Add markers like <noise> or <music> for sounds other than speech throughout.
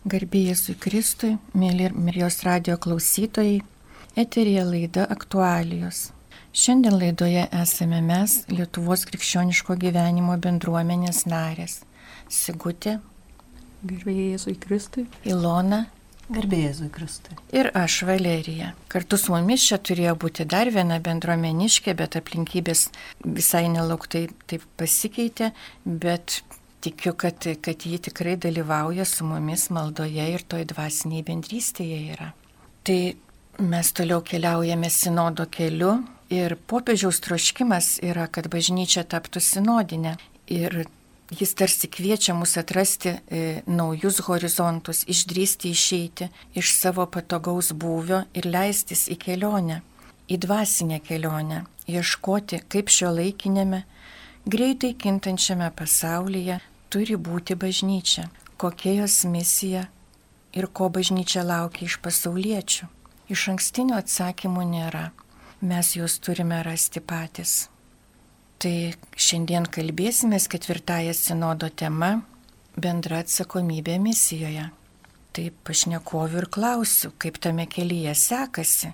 Garbėjai Kristui, mėly Marijos radio klausytojai, eterija laida aktualijos. Šiandien laidoje esame mes, Lietuvos krikščioniško gyvenimo bendruomenės narės. Sigutė. Garbėjai Jėzui Kristui. Ilona. Garbėjai Jėzui Kristui. Ir aš, Valerija. Kartu su mumis čia turėjo būti dar viena bendruomeniškė, bet aplinkybės visai nelauktai taip pasikeitė, bet tikiu, kad, kad ji tikrai dalyvauja su mumis maldoje ir toj dvasiniai bendrystėje yra. Tai mes toliau keliaujame sinodo keliu ir popiežiaus troškimas yra, kad bažnyčia taptų sinodinė. Ir jis tarsi kviečia mus atrasti e, naujus horizontus, išdrysti išeiti iš savo patogaus būvio ir leistis į kelionę, į dvasinę kelionę, ieškoti, kaip šio laikinėme, greitai kintančiame pasaulyje turi būti bažnyčia, kokia jos misija ir ko bažnyčia laukia iš pasauliečių. Iš ankstinio atsakymų nėra, mes juos turime rasti patys. Tai šiandien kalbėsime ketvirtąją sinodo tema - bendra atsakomybė misijoje. Taip pašnekoviu ir klausiu, kaip tame kelyje sekasi,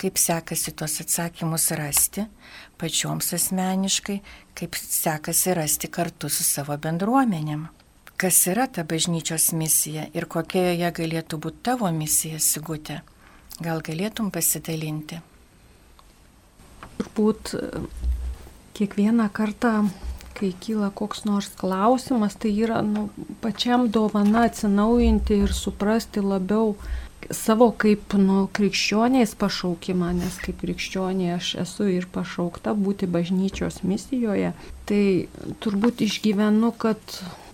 kaip sekasi tos atsakymus rasti pačioms asmeniškai, kaip sekasi rasti kartu su savo bendruomenėm. Kas yra ta bažnyčios misija ir kokia joje galėtų būti tavo misija, Sigutė? Gal galėtum pasidalinti? Turbūt kiekvieną kartą, kai kyla koks nors klausimas, tai yra nu, pačiam dovana atsinaujinti ir suprasti labiau savo kaip nu, krikščioniais pašaukimą, nes kaip krikščionė aš esu ir pašaukta būti bažnyčios misijoje, tai turbūt išgyvenu, kad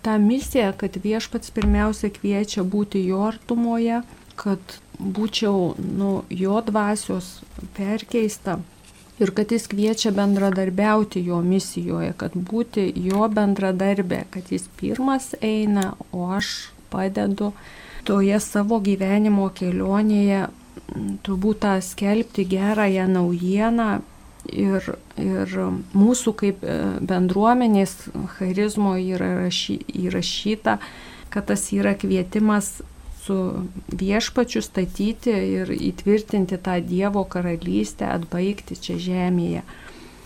tą misiją, kad viešpats pirmiausia kviečia būti jo artumoje, kad būčiau nu, jo dvasios perkeista ir kad jis kviečia bendradarbiauti jo misijoje, kad būti jo bendradarbė, kad jis pirmas eina, o aš padedu toje savo gyvenimo kelionėje turbūt tą skelbti gerąją naujieną ir, ir mūsų kaip e, bendruomenės charizmo yra įrašyta, kad tas yra kvietimas su viešpačiu statyti ir įtvirtinti tą Dievo karalystę, atbaigti čia žemėje.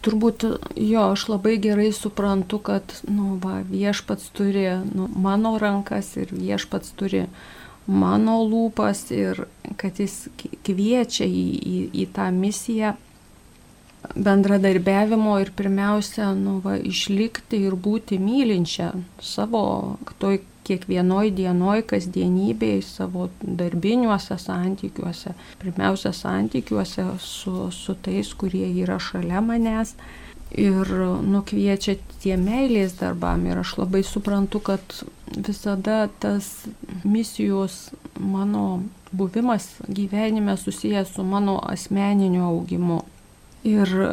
Turbūt jo, aš labai gerai suprantu, kad nu, va, viešpats turi nu, mano rankas ir viešpats turi uh, mano lūpas ir kad jis kviečia į, į, į tą misiją bendradarbiavimo ir pirmiausia, nu, va, išlikti ir būti mylinčia savo toj kiekvienoj dienoj, kasdienybėje, savo darbiniuose santykiuose, pirmiausia santykiuose su, su tais, kurie yra šalia manęs ir nukviečia tie meilės darbam. Ir aš labai suprantu, kad visada tas misijos mano buvimas gyvenime susijęs su mano asmeniniu augimu. Ir e,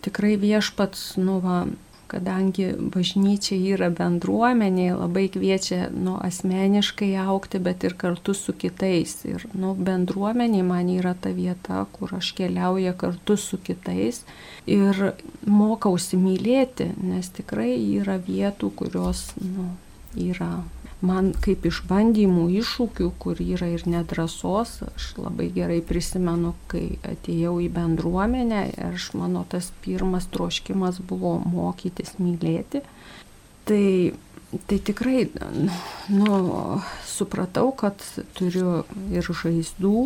tikrai viešpats, nu va, kadangi bažnyčia yra bendruomenė, labai kviečia nu, asmeniškai aukti, bet ir kartu su kitais. Ir nu, bendruomenė man yra ta vieta, kur aš keliauju kartu su kitais ir mokausi mylėti, nes tikrai yra vietų, kurios nu, yra man kaip išbandymų, iššūkių, kur yra ir nedrasos. Aš labai gerai prisimenu, kai atėjau į bendruomenę ir aš mano tas pirmas troškimas buvo mokytis mylėti. Tai, tai tikrai, nu, supratau, kad turiu ir žaizdų,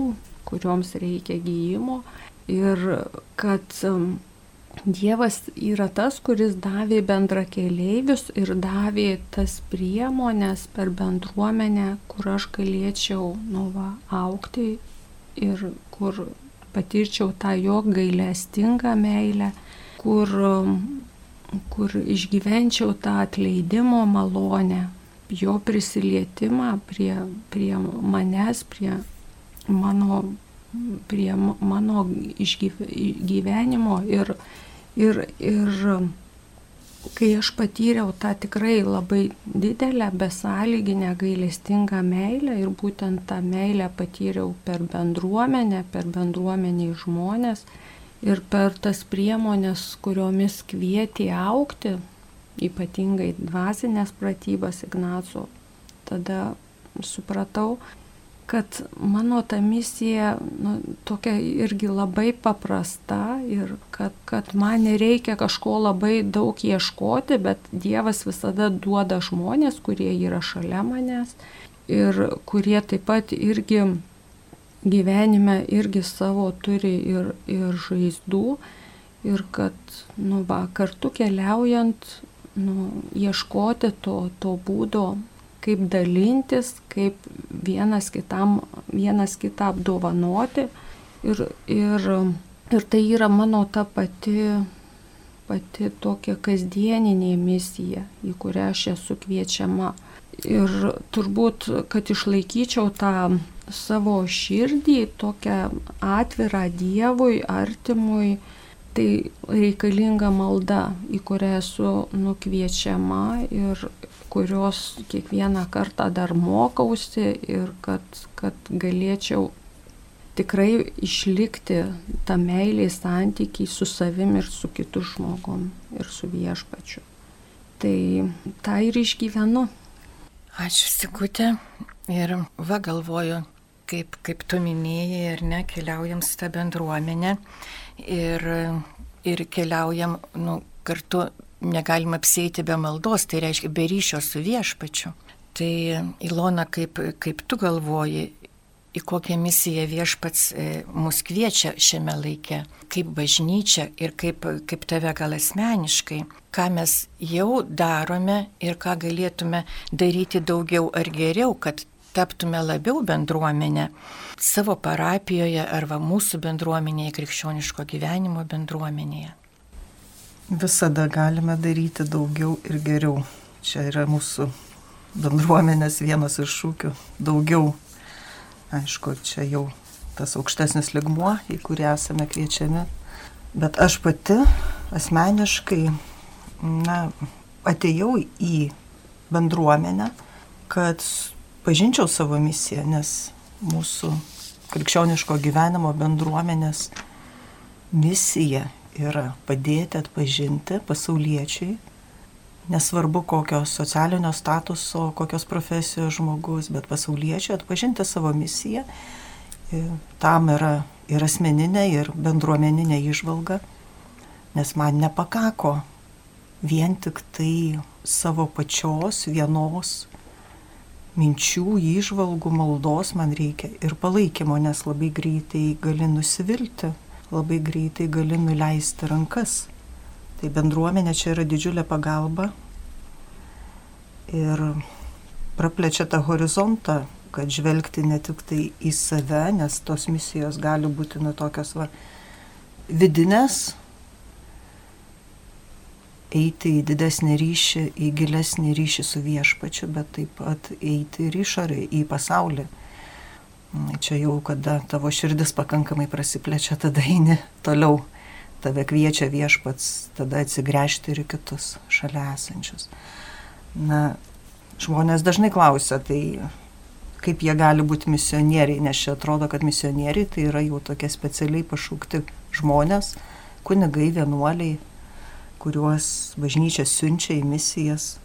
kurioms reikia gyjimo ir kad Dievas yra tas, kuris davė bendra keleivius ir davė tas priemonės per bendruomenę, kur aš galėčiau nu, va, aukti ir kur patirčiau tą jo gailestingą meilę, kur, kur išgyvenčiau tą atleidimo malonę, jo prisilietimą prie, prie manęs, prie mano prie mano išgyvenimo ir, ir, ir kai aš patyriau tą tikrai labai didelę, besąlyginę, gailestingą meilę ir būtent tą meilę patyriau per bendruomenę, per bendruomenį žmonės ir per tas priemonės, kuriomis kvietė aukti, ypatingai dvasinės pratybas Ignaco, tada supratau, kad mano ta misija nu, tokia irgi labai paprasta ir kad, kad man nereikia kažko labai daug ieškoti, bet Dievas visada duoda žmonės, kurie yra šalia manęs ir kurie taip pat irgi gyvenime irgi savo turi ir, ir žaizdų ir kad nu, va, kartu keliaujant nu, ieškoti to, to būdo kaip dalintis, kaip vienas, kitam, vienas kitą apdovanoti. Ir, ir, ir tai yra mano ta pati, pati tokia kasdieninė misija, į kurią aš esu kviečiama. Ir turbūt, kad išlaikyčiau tą savo širdį, tokią atvirą Dievui, artimui, tai reikalinga malda, į kurią esu nukviečiama ir, kurios kiekvieną kartą dar mokausi ir kad, kad galėčiau tikrai išlikti tą meilį santykiai su savim ir su kitu žmogum ir su viešpačiu. Tai tą ir išgyvenu. Ačiū, Sikutė. Ir va galvoju, kaip, kaip tu minėjai, ir ne, keliaujam su tą bendruomenę ir, ir keliaujam nu, kartu negalima apsėti be maldos, tai reiškia be ryšio su viešpačiu. Tai Ilona, kaip, kaip tu galvoji, į kokią misiją viešpats e, mus kviečia šiame laike, kaip bažnyčia ir kaip, kaip tave gal asmeniškai, ką mes jau darome ir ką galėtume daryti daugiau ar geriau, kad taptume labiau bendruomenę savo parapijoje arba mūsų bendruomenėje, krikščioniško gyvenimo bendruomenėje. Visada galime daryti daugiau ir geriau. Čia yra mūsų bendruomenės vienas iš šūkių. Daugiau. Aišku, čia jau tas aukštesnis ligmuo, į kurį esame kviečiami. Bet aš pati asmeniškai na, atėjau į bendruomenę, kad pažinčiau savo misiją, nes mūsų krikščioniško gyvenimo bendruomenės misija yra padėti atpažinti pasauliečiai, nesvarbu kokio socialinio statuso, kokios profesijos žmogus, bet pasauliečiai atpažinti savo misiją. Tam yra ir asmeninė, ir bendruomeninė išvalga, nes man nepakako vien tik tai savo pačios vienos minčių, įžvalgų, maldos man reikia ir palaikymo, nes labai greitai gali nusivilti labai greitai gali nuleisti rankas. Tai bendruomenė čia yra didžiulė pagalba ir praplečia tą horizontą, kad žvelgti ne tik tai į save, nes tos misijos gali būti nu tokios va, vidinės, eiti į didesnį ryšį, į gilesnį ryšį su viešpačiu, bet taip pat eiti ir išorį, į pasaulį. Čia jau, kada tavo širdis pakankamai prasiplečia, tada eini toliau. Tave kviečia viešpats, tada atsigręžti ir kitus šalia esančius. Na, žmonės dažnai klausia, tai kaip jie gali būti misionieriai, nes čia atrodo, kad misionieriai tai yra jau tokie specialiai pašaukti žmonės, kunigai, vienuoliai, kuriuos bažnyčia siunčia į misijas.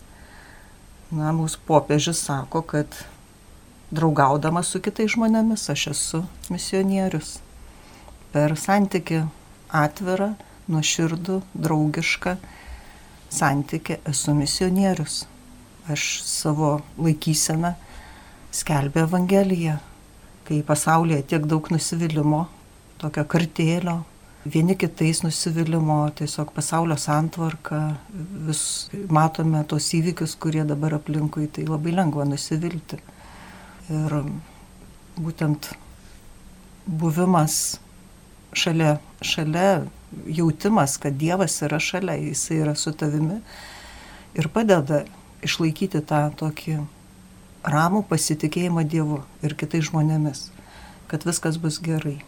Na, mūsų popiežius sako, kad draugaudamas su kitais žmonėmis, aš esu misionierius. Per santyki atvirą, nuoširdų, draugišką santyki esu misionierius. Aš savo laikyseną skelbė Evangeliją, kai pasaulyje tiek daug nusivylimų, tokio kartėlio, vieni kitais nusivylimų, tiesiog pasaulio santvarka, vis matome tos įvykius, kurie dabar aplinkui, tai labai lengva nusivilti. Ir būtent buvimas šalia, šalia, jautimas, kad Dievas yra šalia, Jis yra su tavimi ir padeda išlaikyti tą tokį ramų pasitikėjimą Dievu ir kitais žmonėmis, kad viskas bus gerai.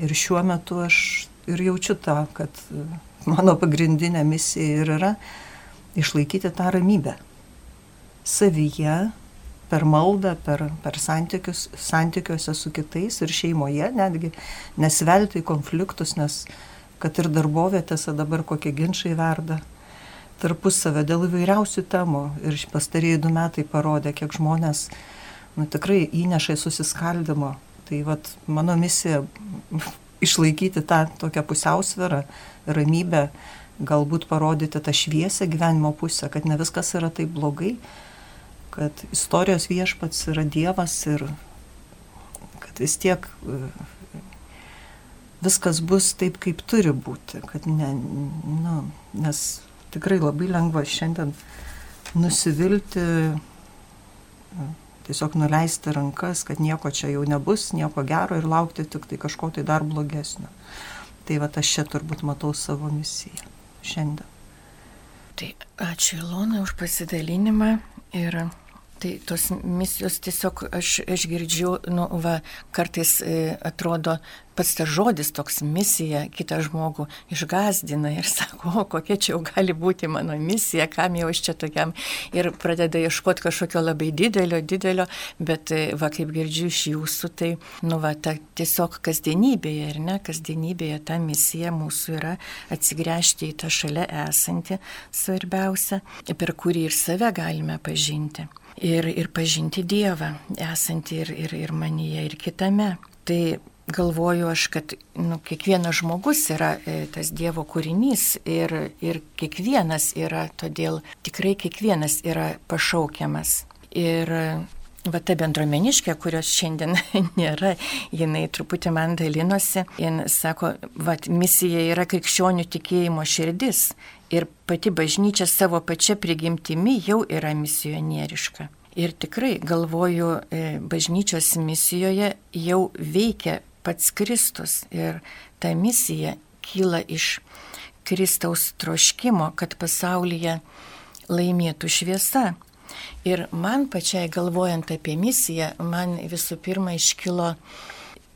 Ir šiuo metu aš ir jaučiu tą, kad mano pagrindinė misija ir yra išlaikyti tą ramybę savyje, per maldą, per, per santykius, santykiuose su kitais ir šeimoje netgi, nesvelti į konfliktus, nes kad ir darbovietėse dabar kokie ginčiai verda tarpusavę dėl įvairiausių temų. Ir pastarėjai du metai parodė, kiek žmonės nu, tikrai įneša į susiskaldimo. Tai vat, mano misija <laughs> išlaikyti tą tokią pusiausvyrą, ramybę, galbūt parodyti tą šviesę gyvenimo pusę, kad ne viskas yra taip blogai, kad istorijos viešpats yra Dievas ir kad vis tiek e, viskas bus taip, kaip turi būti, kad ne, nu, nes tikrai labai lengva šiandien nusivilti, e, tiesiog nuleisti rankas, kad nieko čia jau nebus, nieko gero ir laukti tik tai kažko tai dar blogesnio. Tai va aš čia turbūt matau savo misiją šiandien. Tai ačiū Ilona už pasidalinimą ir Tai tos misijos tiesiog aš, aš girdžiu, nu, va, kartais e, atrodo, pats tas žodis toks misija kitą žmogų išgazdina ir <laughs> sako, o kokia čia jau gali būti mano misija, kam jau aš čia tokiam? Ir pradeda ieškoti kažkokio labai didelio, didelio, bet e, va, kaip girdžiu iš jūsų, tai, nu, va, ta tiesiog kasdienybėje, ir ne, kasdienybėje ta misija mūsų yra atsigręžti į tą šalia esantį svarbiausia, per kurį ir save galime pažinti ir, ir pažinti Dievą, esantį ir, ir, ir manyje, ir kitame. Tai galvoju aš, kad nu, kiekvienas žmogus yra e, tas Dievo kūrinys ir, ir kiekvienas yra, todėl tikrai kiekvienas yra pašaukiamas. Ir Va ta bendruomeniškė, kurios šiandien <laughs> nėra, jinai truputį man dalinosi, jin sako, va, misija yra krikščionių tikėjimo širdis ir pati bažnyčia savo pačia prigimtimi jau yra misionieriška. Ir tikrai galvoju, e, bažnyčios misijoje jau veikia pats Kristus ir ta misija kyla iš Kristaus troškimo, kad pasaulyje laimėtų šviesa. Ir man pačiai galvojant apie misiją, man visų pirma iškilo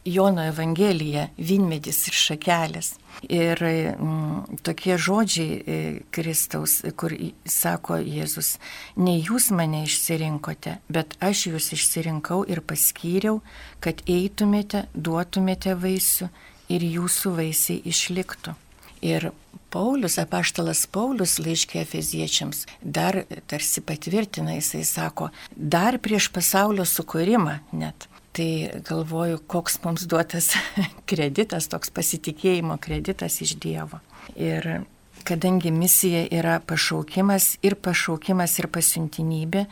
Jono Evangelija, Vinmedis ir šakelės. Ir mm, tokie žodžiai e, Kristaus, kur sako Jėzus, ne jūs mane išsirinkote, bet aš jūs išsirinkau ir paskyriau, kad eitumėte, duotumėte vaisių ir jūsų vaisiai išliktų. Ir Paulius, apaštalas Paulius laiškė Efeziečiams dar tarsi patvirtina, jisai sako, dar prieš pasaulio sukūrimą net. Tai galvoju, koks mums duotas <laughs> kreditas, toks pasitikėjimo kreditas iš Dievo. Ir kadangi misija yra pašaukimas ir pašaukimas ir pasiuntinybė,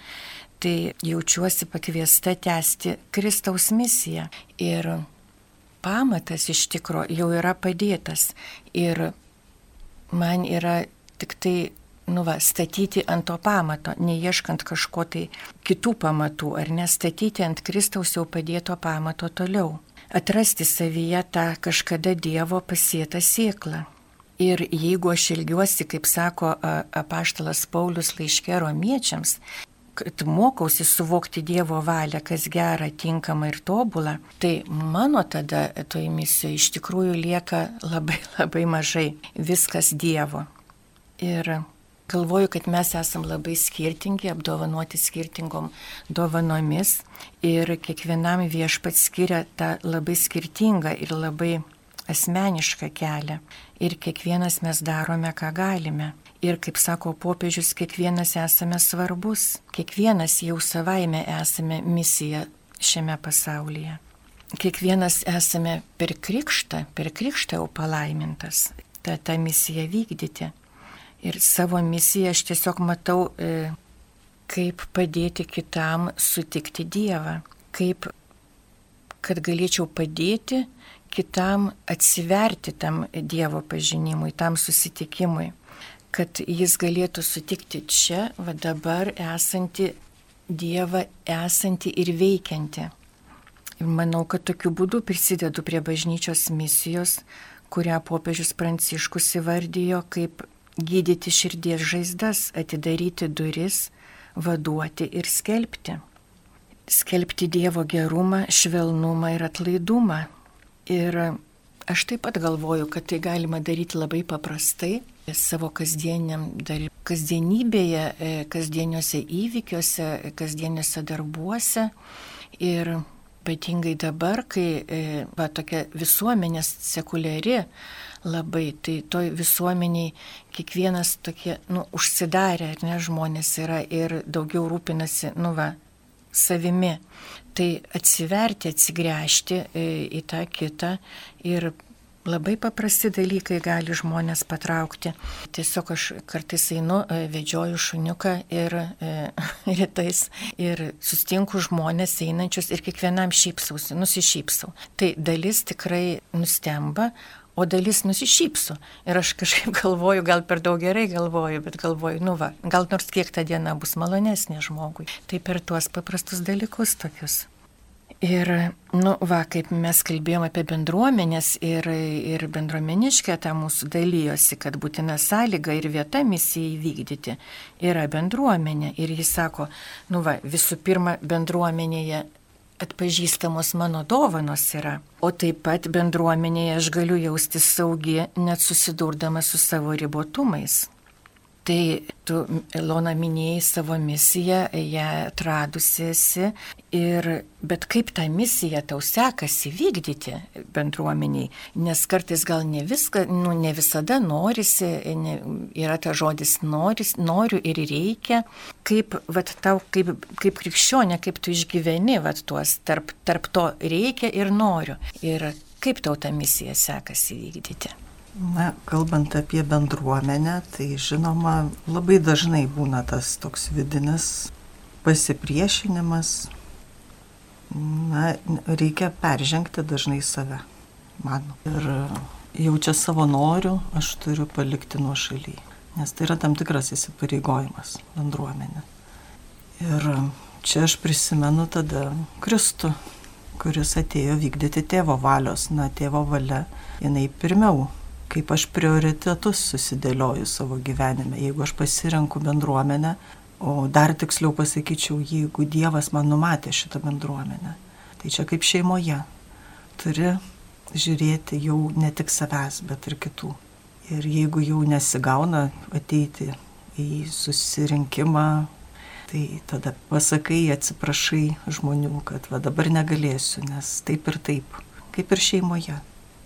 tai jaučiuosi pakviesta tęsti Kristaus misiją. Ir pamatas iš tikro jau yra padėtas. Ir man yra tik tai, nu va, statyti ant to pamato, neieškant kažko tai kitų pamatų, ar nestatyti ant Kristaus jau padėto pamato toliau. Atrasti savyje tą kažkada Dievo pasėtą sėklą. Ir jeigu aš ilgiuosi, kaip sako apaštalas Paulius laiškė romiečiams, kad mokausi suvokti Dievo valią, kas gera, tinkama ir tobula, tai mano tada toj misijoje iš tikrųjų lieka labai labai mažai viskas Dievo. Ir galvoju, kad mes esam labai skirtingi, apdovanoti skirtingom dovanomis ir kiekvienam viešpats skiria tą labai skirtingą ir labai asmenišką kelią. Ir kiekvienas mes darome, ką galime. Ir kaip sako popiežius, kiekvienas esame svarbus, kiekvienas jau savaime esame misija šiame pasaulyje. Kiekvienas esame per krikštą, per krikštą jau palaimintas, tą, tą misiją vykdyti. Ir savo misiją aš tiesiog matau, e, kaip padėti kitam sutikti Dievą, kaip kad galėčiau padėti kitam atsiverti tam Dievo pažinimui, tam susitikimui kad jis galėtų sutikti čia, va dabar esantį Dievą, esantį ir veikiantį. Ir manau, kad tokiu būdu prisidedu prie bažnyčios misijos, kurią popiežius Pranciškus įvardijo kaip gydyti širdies žaizdas, atidaryti duris, vaduoti ir skelbti. Skelbti Dievo gerumą, švelnumą ir atlaidumą. Ir aš taip pat galvoju, kad tai galima daryti labai paprastai, savo kasdieniam dar kasdienybėje, e, kasdieniuose įvykiuose, kasdieniuose darbuose. Ir ypatingai dabar, kai e, va, tokia visuomenė sekuliari labai, tai toj visuomeniai kiekvienas tokie, nu, užsidarę, ar ne, žmonės yra ir daugiau rūpinasi, nu, va, savimi. Tai atsiverti, atsigręžti e, į tą kitą ir Labai paprasti dalykai gali žmonės patraukti. Tiesiog aš kartais einu, e, vedžioju šuniuką ir e, <laughs> rytais ir sustinku žmonės einančius ir kiekvienam šypsausi, nusišypsau. Tai dalis tikrai nustemba, o dalis nusišypsu. Ir aš kažkaip <laughs> galvoju, gal per daug gerai galvoju, bet galvoju, nu va, gal nors kiek ta diena bus malonesnė žmogui. Tai per tuos paprastus dalykus tokius. Ir, nu, va, kaip mes kalbėjome apie bendruomenės ir, ir bendruomeniškę tą mūsų dalyjosi, kad būtina sąlyga ir vieta misijai įvykdyti yra bendruomenė. Ir jis sako, nu, va, visų pirma, bendruomenėje atpažįstamos mano dovanos yra, o taip pat bendruomenėje aš galiu jaustis saugi, net susidurdama su savo ribotumais. Tai tu, Ilona, minėjai savo misiją, ją atradusiesi, ir, bet kaip tą misiją tau sekasi vykdyti bendruomeniai, nes kartais gal ne viską, nu, ne visada norisi, ne, yra ta žodis noris, noriu ir reikia, kaip, vat, tau, kaip, kaip krikščionė, kaip tu išgyveni, vat, tuos tarp, tarp to reikia ir noriu. Ir kaip tau tą misiją sekasi vykdyti. Na, kalbant apie bendruomenę, tai žinoma, labai dažnai būna tas toks vidinis pasipriešinimas. Na, reikia peržengti dažnai save, man. Ir jau čia savo noriu aš turiu palikti nuo šaly, nes tai yra tam tikras įsipareigojimas bendruomenė. Ir čia aš prisimenu tada Kristų, kuris atėjo vykdyti tėvo valios. Na, tėvo valia, jinai pirmiau kaip aš prioritetus susidėlioju savo gyvenime. Jeigu aš pasirenku bendruomenę, o dar tiksliau pasakyčiau, jeigu Dievas man numatė šitą bendruomenę, tai čia kaip šeimoje. Turi žiūrėti jau ne tik savęs, bet ir kitų. Ir jeigu jau nesigauna ateiti į susirinkimą, tai tada pasakai, atsiprašai žmonių, kad va dabar negalėsiu, nes taip ir taip, kaip ir šeimoje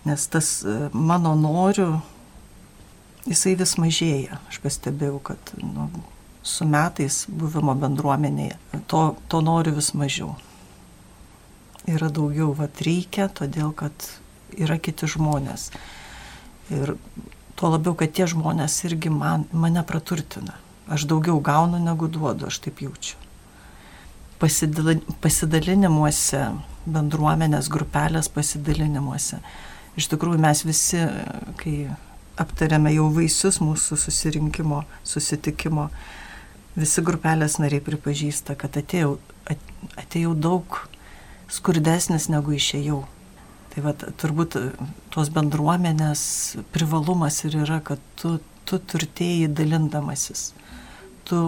nes tas e, mano noriu, jisai vis mažėja. Aš pastebėjau, kad nu, su metais buvimo bendruomenėje to, to noriu vis mažiau. Yra daugiau, vad reikia, todėl kad yra kiti žmonės. Ir tuo labiau, kad tie žmonės irgi man, mane praturtina. Aš daugiau gaunu negu duodu, aš taip jaučiu. Pasidalinimuose, bendruomenės grupelės pasidalinimuose iš tikrųjų mes visi, kai aptarėme jau vaisius mūsų susirinkimo, susitikimo, visi grupelės nariai pripažįsta, kad atėjau, atėjau daug skurdesnis negu išėjau. Tai va, turbūt tos bendruomenės privalumas ir yra, kad tu, tu turtėjai dalindamasis. Tu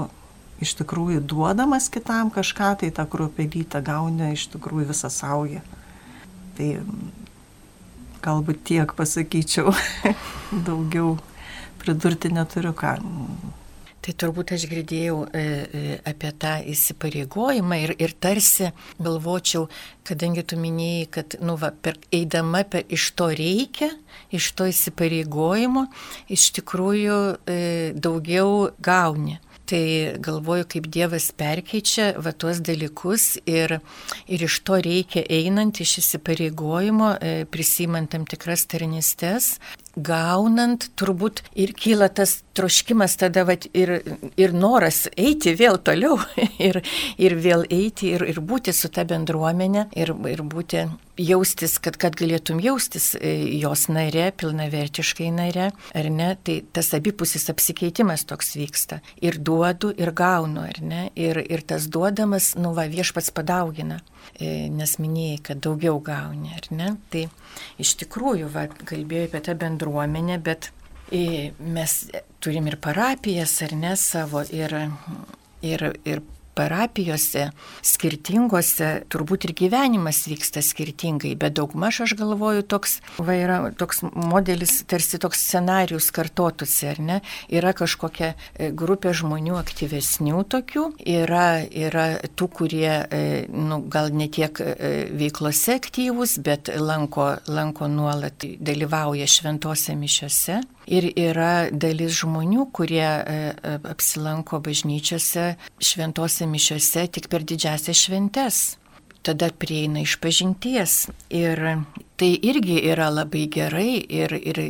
iš tikrųjų duodamas kitam kažką, tai tą kruopelytą gauni iš tikrųjų visą saują. Tai galbūt tiek pasakyčiau, <laughs> daugiau pridurti neturiu ką. Tai turbūt aš girdėjau e, e, apie tą įsipareigojimą ir, ir tarsi galvočiau, kadangi tu minėjai, kad nu, va, per, eidama per, iš to reikia, iš to įsipareigojimo, iš tikrųjų e, daugiau gauni. Tai galvoju, kaip Dievas perkeičia va tuos dalykus ir, ir iš to reikia einant iš įsipareigojimo, e, prisimant tam tikras tarnystės, gaunant, turbūt ir kyla tas troškimas tada vat, ir, ir noras eiti vėl toliau <laughs> ir, ir vėl eiti ir, ir būti su ta bendruomenė ir, ir būti jaustis, kad, kad galėtum jaustis e, jos nare, pilnavertiškai nare, ar ne, tai tas abipusis apsikeitimas toks vyksta. Ir duodu, ir gaunu, ar ne, ir, ir tas duodamas, nu va, viešpats padaugina, nes minėjai, kad daugiau gauni, ar ne. Tai iš tikrųjų, va, kalbėjau apie tą bendruomenę, bet e, mes turim ir parapijas, ar ne, savo, ir, ir, ir parapijose skirtingose turbūt ir gyvenimas vyksta skirtingai, bet daugmaž aš galvoju, toks, va, yra toks modelis, tarsi toks scenarius kartotųsi, ar ne? Yra kažkokia e, grupė žmonių aktyvesnių tokių, yra, yra tų, kurie, e, nu, gal ne tiek e, veiklose aktyvūs, bet lanko, lanko nuolat, dalyvauja šventose mišiose. Ir yra dalis žmonių, kurie e, e, apsilanko bažnyčiose, šventose mišiose tik per didžiasias šventes tada prieina iš pažinties. Ir tai irgi yra labai gerai ir, ir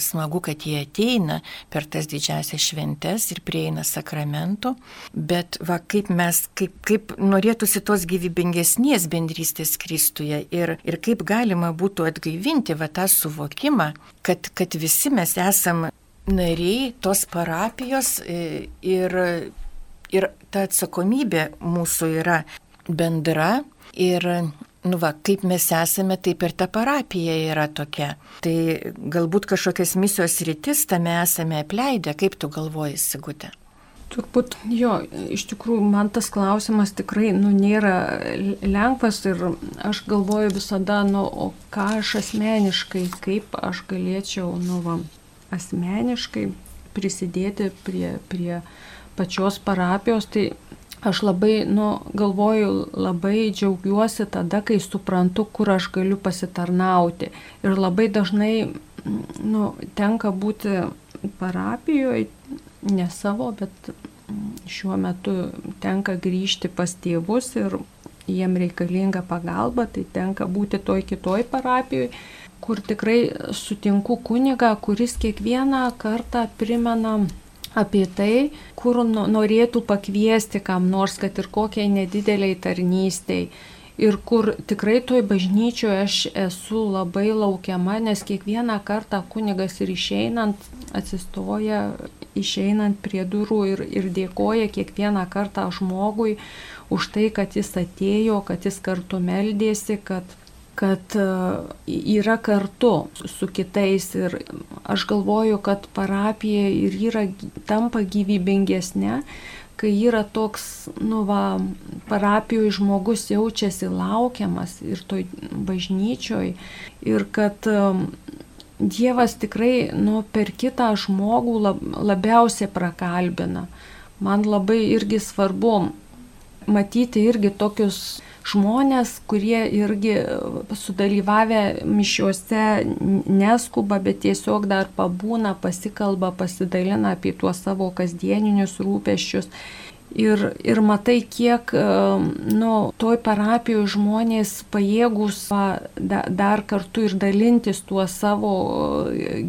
smagu, kad jie ateina per tas didžiasias šventes ir prieina sakramento. Bet va, kaip mes, kaip, kaip norėtųsi tos gyvybingesnės bendrystės Kristuje ir, ir kaip galima būtų atgaivinti va tą suvokimą, kad, kad visi mes esam nariai tos parapijos e, ir, ir ta atsakomybė mūsų yra bendra Ir nu va, kaip mes esame, taip ir ta parapija yra tokia. Tai galbūt kažkokias misijos rytis tame esame apleidę, kaip tu galvoji, Sigutė? Turbūt jo, iš tikrųjų man tas klausimas tikrai nu, nėra lengvas ir aš galvoju visada, nu, o ką aš asmeniškai, kaip aš galėčiau, nu, va, asmeniškai prisidėti prie, prie pačios parapijos, tai aš labai, nu, galvoju, labai džiaugiuosi tada, kai suprantu, kur aš galiu pasitarnauti. Ir labai dažnai, nu, tenka būti parapijoje, ne savo, bet šiuo metu tenka grįžti pas tėvus ir jiem reikalinga pagalba, tai tenka būti toj kitoj parapijoje, kur tikrai sutinku kunigą, kuris kiekvieną kartą primena apie tai, kur norėtų pakviesti kam nors, kad ir kokiai nedideliai tarnystei. Ir kur tikrai toj bažnyčioje aš esu labai laukiama, nes kiekvieną kartą kunigas ir išeinant atsistoja, išeinant prie durų ir, ir dėkoja kiekvieną kartą žmogui už tai, kad jis atėjo, kad jis kartu meldėsi, kad kad e, yra kartu su kitais ir aš galvoju, kad parapija ir yra tampa gyvybingesnė, kai yra toks, nu va, parapijoje žmogus jaučiasi laukiamas ir toj bažnyčioj ir kad e, Dievas tikrai, nu, per kitą žmogų lab, labiausiai prakalbina. Man labai irgi svarbu matyti irgi tokius žmonės, kurie irgi sudalyvavę mišiuose neskuba, bet tiesiog dar pabūna, pasikalba, pasidalina apie tuos savo kasdieninius rūpeščius Ir, ir matai, kiek nu, toj parapijoje žmonės pajėgus da, dar kartu ir dalintis tuo savo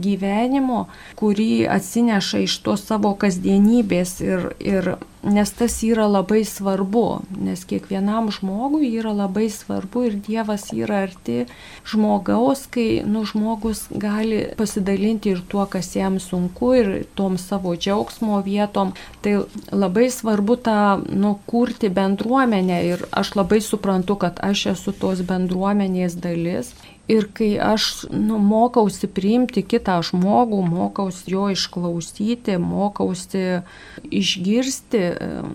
gyvenimo, kurį atsineša iš tos savo kasdienybės. Ir, ir nes tas yra labai svarbu, nes kiekvienam žmogui yra labai svarbu ir Dievas yra arti žmogaus, kai nu, žmogus gali pasidalinti ir tuo, kas jam sunku, ir tom savo džiaugsmo vietom. Tai labai svarbu tą nu, kurti bendruomenę ir aš labai suprantu, kad aš esu tos bendruomenės dalis Ir kai aš nu, mokausi priimti kitą žmogų, mokausi jo išklausyti, mokausi išgirsti,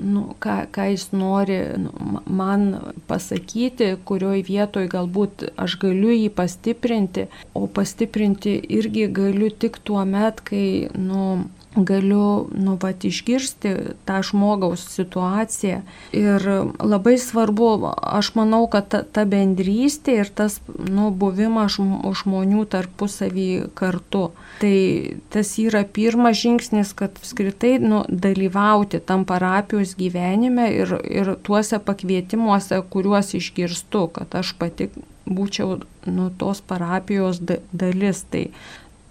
nu, ką, ką jis nori nu, man pasakyti, kurioj vietoj galbūt aš galiu jį pastiprinti, o pastiprinti irgi galiu tik tuo met, kai nu, galiu, nu, pat išgirsti tą žmogaus situaciją. Ir labai svarbu, aš manau, kad ta, ta bendrystė ir tas, nu, buvimas žmonių tarpusavį kartu. Tai tas yra pirmas žingsnis, kad skritai, nu, dalyvauti tam parapijos gyvenime ir, ir tuose pakvietimuose, kuriuos išgirstu, kad aš pati būčiau, nu, tos parapijos dalis. Tai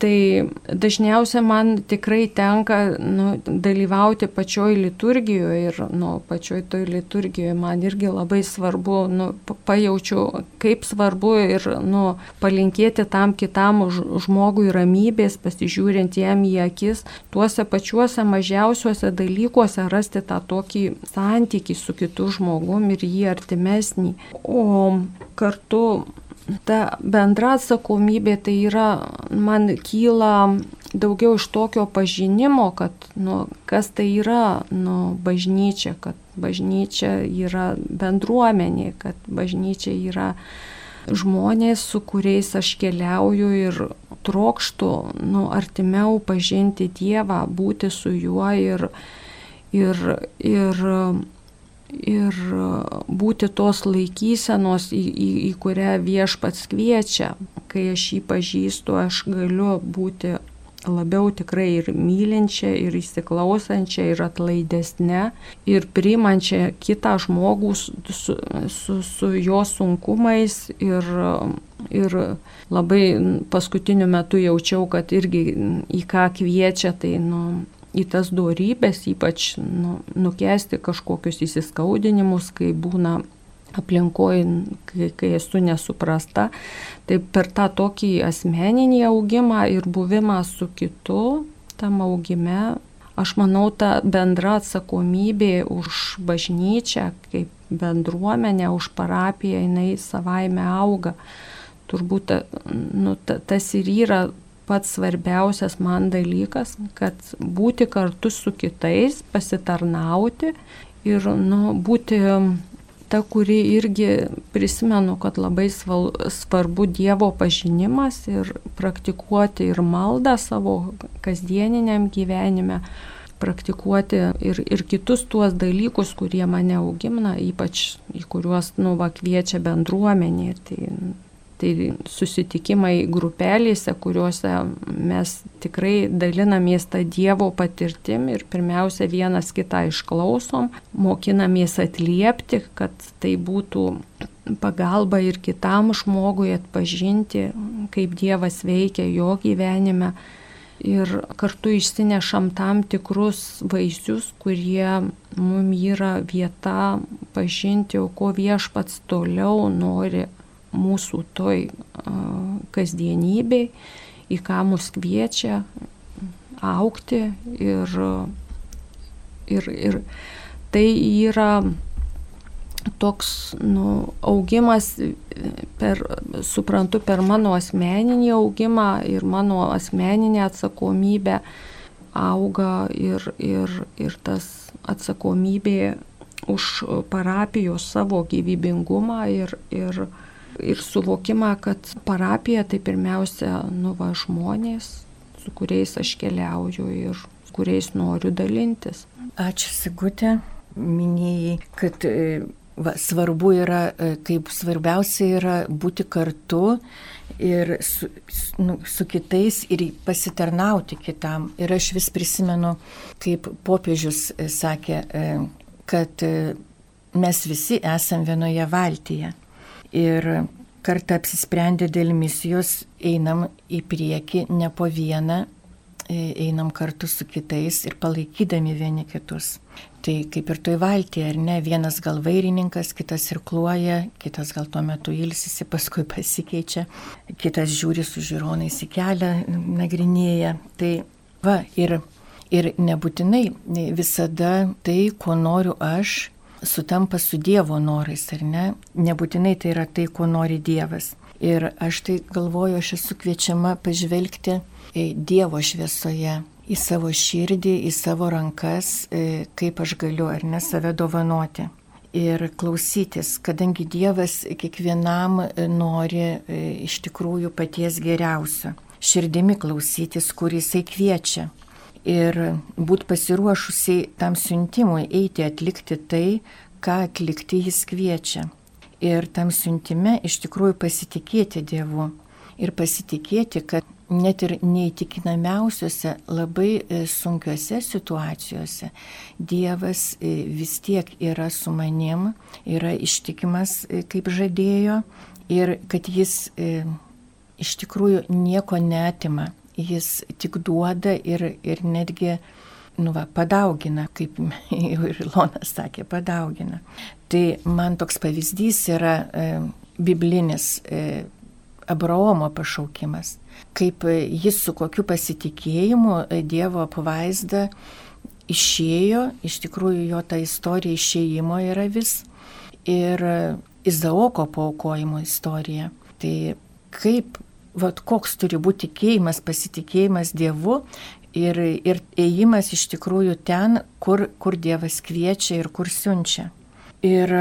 Tai dažniausiai man tikrai tenka nu, dalyvauti pačioj liturgijoje ir nu, pačioj toj liturgijoje man irgi labai svarbu, nu, pajaučiu, kaip svarbu ir nu, palinkėti tam kitam žmogui ramybės, pasižiūrint jam į akis, tuose pačiuose mažiausiuose dalykuose rasti tą tokį santykį su kitu žmogum ir jį artimesnį. O kartu ta bendra atsakomybė tai yra, man kyla daugiau iš tokio pažinimo, kad, nu, kas tai yra, nu, bažnyčia, kad bažnyčia yra bendruomenė, kad bažnyčia yra žmonės, su kuriais aš keliauju ir trokštų, nu, artimiau pažinti Dievą, būti su juo ir, ir, ir ir būti tos laikysenos, į, į, į kurią viešpats kviečia. Kai aš jį pažįstu, aš galiu būti labiau tikrai ir mylinčia, ir įsiklausančia, ir atlaidesnė, ir priimančia kitą žmogų su, su, su jo sunkumais. Ir, ir labai paskutiniu metu jaučiau, kad irgi į ką kviečia, tai nu, į tas duorybės, ypač nu, nukesti kažkokius įsiskaudinimus, kai būna aplinkoje, kai, kai esu nesuprasta. Tai per tą tokį asmeninį augimą ir buvimą su kitu, tam augime, aš manau, ta bendra atsakomybė už bažnyčią, kaip bendruomenę, už parapiją, jinai savaime auga. Turbūt nu, ta, tas ir yra pats svarbiausias man dalykas, kad būti kartu su kitais, pasitarnauti ir nu, būti ta, kuri irgi prisimenu, kad labai svarbu Dievo pažinimas ir praktikuoti ir maldą savo kasdieniniam gyvenime, praktikuoti ir, ir kitus tuos dalykus, kurie mane augimna, ypač į kuriuos nu, va, kviečia bendruomenė. Tai tai susitikimai grupelėse, kuriuose mes tikrai dalinamės tą Dievo patirtim ir pirmiausia vienas kitą išklausom, mokinamės atliepti, kad tai būtų pagalba ir kitam žmogui atpažinti, kaip Dievas veikia jo gyvenime. Ir kartu išsinešam tam tikrus vaisius, kurie mums yra vieta pažinti, o ko viešpats toliau nori mūsų toj kasdienybei, į ką mus kviečia aukti ir, ir, ir tai yra toks nu, augimas, per, suprantu, per mano asmeninį augimą ir mano asmeninę atsakomybę auga ir, ir, ir tas atsakomybė už parapijos savo gyvybingumą ir, ir, ir suvokimą, kad parapija tai pirmiausia nuva žmonės, su kuriais aš keliauju ir kuriais noriu dalintis. Ačiū Sigutė, minėjai, kad e, va, svarbu yra, e, kaip svarbiausia yra būti kartu ir su, nu, su kitais ir pasitarnauti kitam. Ir aš vis prisimenu, kaip popiežius e, sakė, kad mes visi esam vienoje valtyje. Ir kartą apsisprendę dėl misijos einam į priekį ne po vieną, e, einam kartu su kitais ir palaikydami vieni kitus. Tai kaip ir toj valtyje, ar ne, vienas gal vairininkas, kitas irkluoja, kitas gal tuo metu ilsisi, <laughs> paskui pasikeičia, kitas žiūri su žiūronais į kelią, nagrinėja. Tai va, ir, ir nebūtinai visada tai, ko noriu aš, sutampa su Dievo norais, ar ne? Nebūtinai tai yra tai, ko nori Dievas. Ir aš tai galvoju, aš esu kviečiama pažvelgti Dievo šviesoje, į savo širdį, į savo rankas, e, kaip aš galiu ar ne save dovanoti. Ir klausytis, kadangi Dievas kiekvienam e, nori e, iš tikrųjų paties geriausio. Širdimi klausytis, kur jisai kviečia ir būti pasiruošusiai tam siuntimui eiti atlikti tai, ką atlikti jis kviečia. Ir tam siuntime iš tikrųjų pasitikėti Dievu ir pasitikėti, kad net ir neįtikinamiausiose, labai e, sunkiose situacijose Dievas e, vis tiek yra su manim, yra ištikimas, e, kaip žadėjo, ir kad jis iš tikrųjų nieko netima jis tik duoda ir, ir netgi nu va, padaugina, kaip <laughs> jau ir Ilonas sakė, padaugina. Tai man toks pavyzdys yra e, biblinis e, Abraomo pašaukimas, kaip jis su kokiu pasitikėjimu e, Dievo apvaizda išėjo, iš tikrųjų jo ta istorija išėjimo yra vis, ir Izaoko paukojimo istorija. Tai kaip vat, koks turi būti tikėjimas, pasitikėjimas Dievu ir, ir ėjimas iš tikrųjų ten, kur, kur Dievas kviečia ir kur siunčia. Ir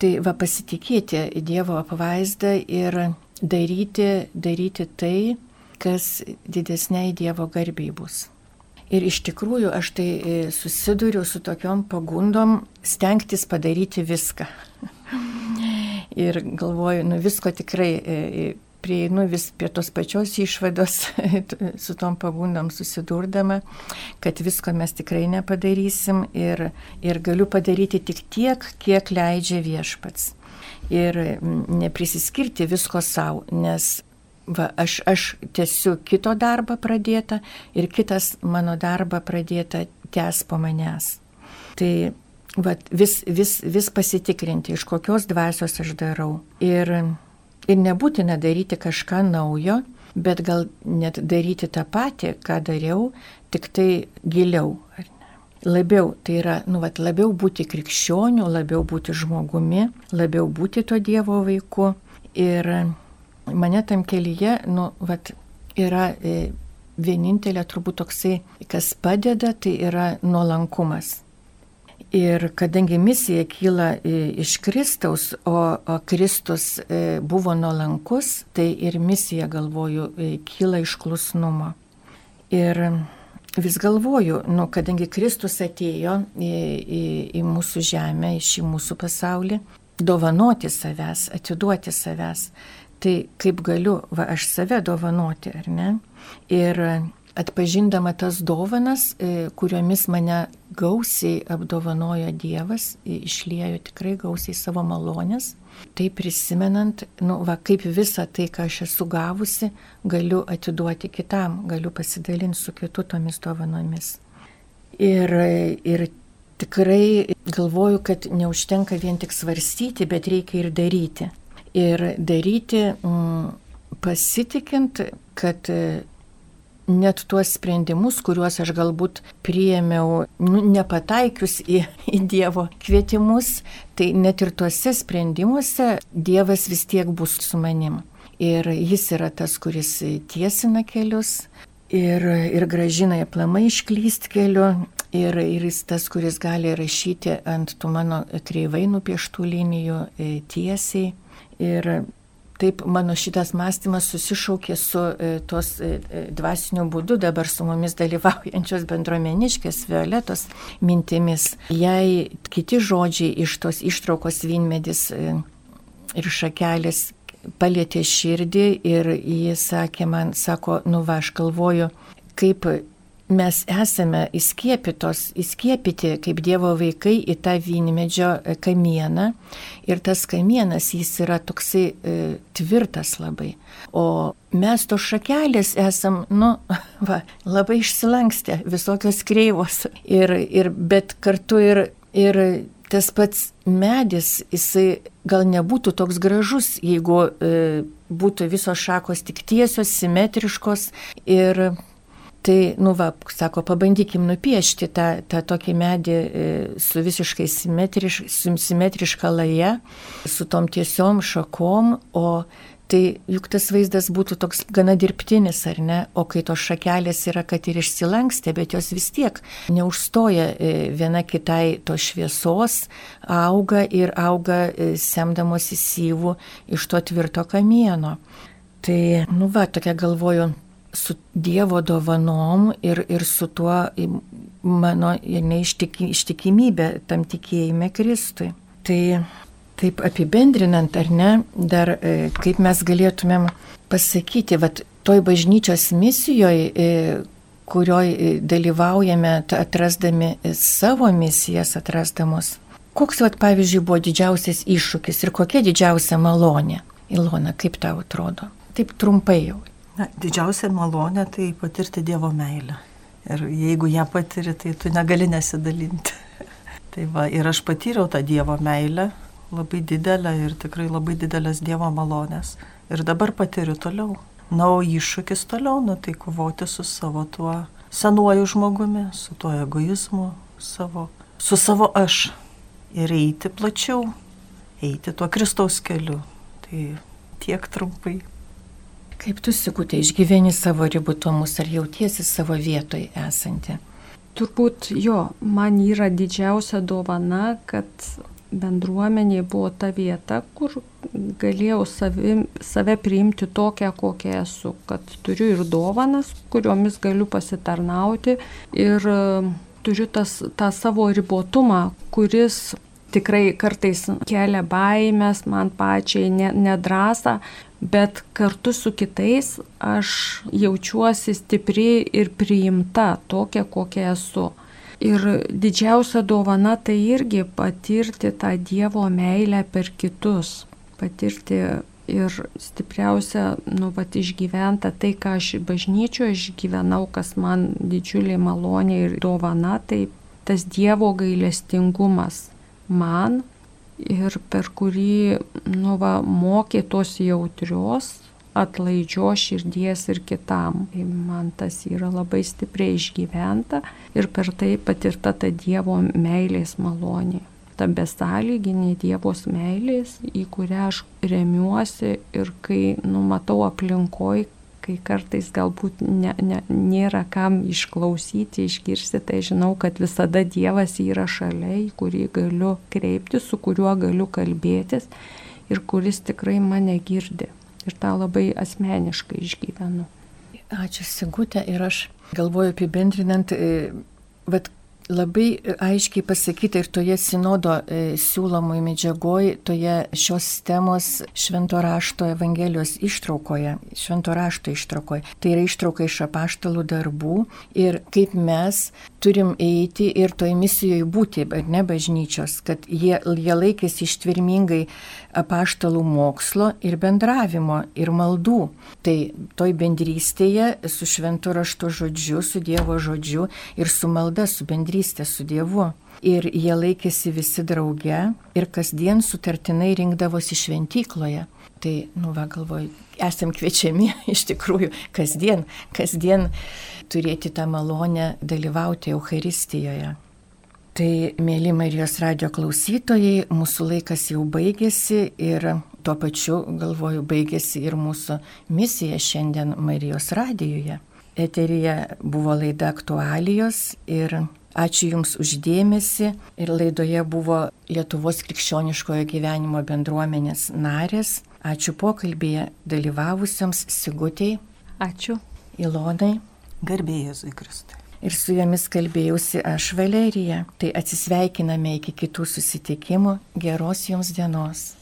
tai va pasitikėti Dievo apvaizdą ir daryti, daryti tai, kas didesniai Dievo garbiai bus. Ir iš tikrųjų aš tai e, susiduriu su tokiom pagundom stengtis padaryti viską. <laughs> ir galvoju, nu visko tikrai e, prieinu vis prie tos pačios išvados, <laughs> su tom pagundom susidurdama, kad visko mes tikrai nepadarysim ir, ir galiu padaryti tik tiek, kiek leidžia viešpats. Ir neprisiskirti visko savo, nes va, aš, aš tiesiu kito darbą pradėtą ir kitas mano darbą pradėtą tęs po manęs. Tai va, vis, vis, vis pasitikrinti, iš kokios dvasios aš darau. Ir, ir nebūtina daryti kažką naujo, bet gal net daryti tą patį, ką dariau, tik tai giliau. Labiau, tai yra, nu, vat, labiau būti krikščioniu, labiau būti žmogumi, labiau būti to Dievo vaiku. Ir mane tam kelyje, nu, vat, yra e, vienintelė turbūt toksai, kas padeda, tai yra nuolankumas. Ir kadangi misija kyla e, iš Kristaus, o, o Kristus e, buvo nuolankus, tai ir misija, galvoju, kyla iš klusnumo. Ir vis galvoju, nu, kadangi Kristus atėjo į, į, į mūsų žemę, į šį mūsų pasaulį, dovanoti savęs, atiduoti savęs, tai kaip galiu, va, aš save dovanoti, ar ne? Ir atpažindama tas dovanas, e, kuriomis mane gausiai apdovanojo Dievas, išliejo tikrai gausiai savo malonės, tai prisimenant, nu, va, kaip visą tai, ką aš esu gavusi, galiu atiduoti kitam, galiu pasidalinti su kitu tomis dovanomis. Ir, ir tikrai galvoju, kad neužtenka vien tik svarstyti, bet reikia ir daryti ir daryti mm, pasitikint, kad net tuos sprendimus, kuriuos aš galbūt priėmiau, nu, nepataikius į, į Dievo kvietimus, tai net ir tuose sprendimuose Dievas vis tiek bus su manim. Ir jis yra tas, kuris tiesina kelius ir, ir gražina aplamai išklyst keliu. Ir, ir jis tas, kuris gali rašyti ant tų mano kreivai nupieštų linijų e, tiesiai. Ir taip mano šitas mąstymas susišaukė su e, tos e, e, dvasiniu būdu dabar su mumis <laughs> dalyvaujančios bendruomeniškės Violetos mintimis. Jei kiti žodžiai iš tos ištraukos Vinmedis ir šakelės palėtė širdį ir jis sakė man, sako, nu va, aš galvoju, kaip mes esame įskiepytos, įskiepyti kaip Dievo vaikai į tą vynmedžio e, kamieną ir tas kamienas jis yra toksai e, tvirtas labai. O mes to šakelės esam, nu, <laughs> va, labai išsilankstę, visokios kreivos. Ir, ir, bet kartu ir, ir tas pats medis, jisai gal nebūtų toks gražus, jeigu e, būtų visos šakos tik tiesios, simetriškos ir Tai, nu va, sako, pabandykim nupiešti tą, tą tokį medį e, su visiškai simetriš, simetriška laja, su tom tiesiom šakom, o tai juk tas vaizdas būtų toks gana dirbtinis, ar ne, o kai tos šakelės yra, kad ir išsilankstė, bet jos vis tiek neužstoja e, viena kitai tos šviesos, auga ir auga e, semdamos į syvų iš to tvirto kamieno. Tai, nu va, tokia galvoju, su Dievo dovanom ir, ir su tuo mano neištikimybė ištikimybė tam tikėjime Kristui. Tai taip apibendrinant, ar ne, dar e, kaip mes galėtumėm pasakyti, vad toj bažnyčios misijoje, kurioje dalyvaujame atrasdami savo misijas, atrasdamos. Koks, vad, pavyzdžiui, buvo didžiausias iššūkis ir kokia didžiausia malonė? Ilona, kaip tau atrodo? Taip trumpai jau. Na, didžiausia malonė tai patirti Dievo meilę. Ir jeigu ją patiri, tai tu negali nesidalinti. <laughs> tai va, ir aš patyriau tą Dievo meilę, labai didelę ir tikrai labai didelės Dievo malonės. Ir dabar patiriu toliau. Na, o iššūkis toliau, nu tai kovoti su savo tuo senuoju žmogumi, su tuo egoizmu savo, su savo aš. Ir eiti plačiau, eiti tuo Kristaus keliu. Tai tiek trumpai. Kaip tu, Sikutė, išgyveni savo ribotumus, ar jautiesi savo vietoje esanti? Turbūt jo, man yra didžiausia dovana, kad bendruomenė buvo ta vieta, kur galėjau savi, save priimti tokią, kokia esu, kad turiu ir dovanas, kuriomis galiu pasitarnauti ir e, turiu tas, tą savo ribotumą, kuris tikrai kartais kelia baimės man pačiai, nedrąsą, bet kartu su kitais aš jaučiuosi stipri ir priimta tokia, kokia esu. Ir didžiausia dovana tai irgi patirti tą Dievo meilę per kitus, patirti ir stipriausia, nu, pat išgyventa tai, ką aš bažnyčioje išgyvenau, kas man didžiulė malonė ir dovana, tai tas Dievo gailestingumas man ir per kurį, nu, va, mokė tos jautrios, atlaidžios širdies ir kitam. Tai man tas yra labai stipriai išgyventa ir per tai patirta ta Dievo meilės malonė. Ta besąlyginė Dievos meilės, į kurią aš remiuosi ir kai numatau aplinkoj, kai kartais galbūt ne, ne, nėra kam išklausyti, išgirsti, tai žinau, kad visada Dievas yra šalia, į kurį galiu kreipti, su kuriuo galiu kalbėtis ir kuris tikrai mane girdi. Ir tą labai asmeniškai išgyvenu. Ačiū Sigutė ir aš galvoju apibendrinant, vat labai aiškiai pasakyta ir toje sinodo e, siūlomoj medžiagoj, toje šios temos švento rašto Evangelijos ištraukoje, švento rašto ištraukoje. Tai yra ištrauka iš apaštalų darbų ir kaip mes turim eiti ir toj misijoje būti, ar ne bažnyčios, kad jie, jie laikėsi ištvirmingai apaštalų mokslo ir bendravimo ir maldų. Tai toj bendrystėje su šventu rašto žodžiu, su Dievo žodžiu ir su malda, su bendrystė su Dievu. Ir jie laikėsi visi drauge ir kasdien sutartinai rinkdavosi šventykloje. Tai, nu, va, galvoju, esam kviečiami <laughs> iš tikrųjų kasdien, kasdien turėti tą malonę dalyvauti Euharistijoje. Tai, mėly Marijos radio klausytojai, mūsų laikas jau baigėsi ir tuo pačiu, galvoju, baigėsi ir mūsų misija šiandien Marijos radijoje. Eterija buvo laida aktualijos ir ačiū Jums uždėmesi. Ir laidoje buvo Lietuvos krikščioniškojo gyvenimo bendruomenės narės. Ačiū pokalbėje dalyvavusiams Sigutėjai. Ačiū. Ilonai. Garbėjus į Kristų ir su jomis kalbėjausi aš Valerija. Tai atsisveikiname iki kitų susitikimų. Geros jums dienos.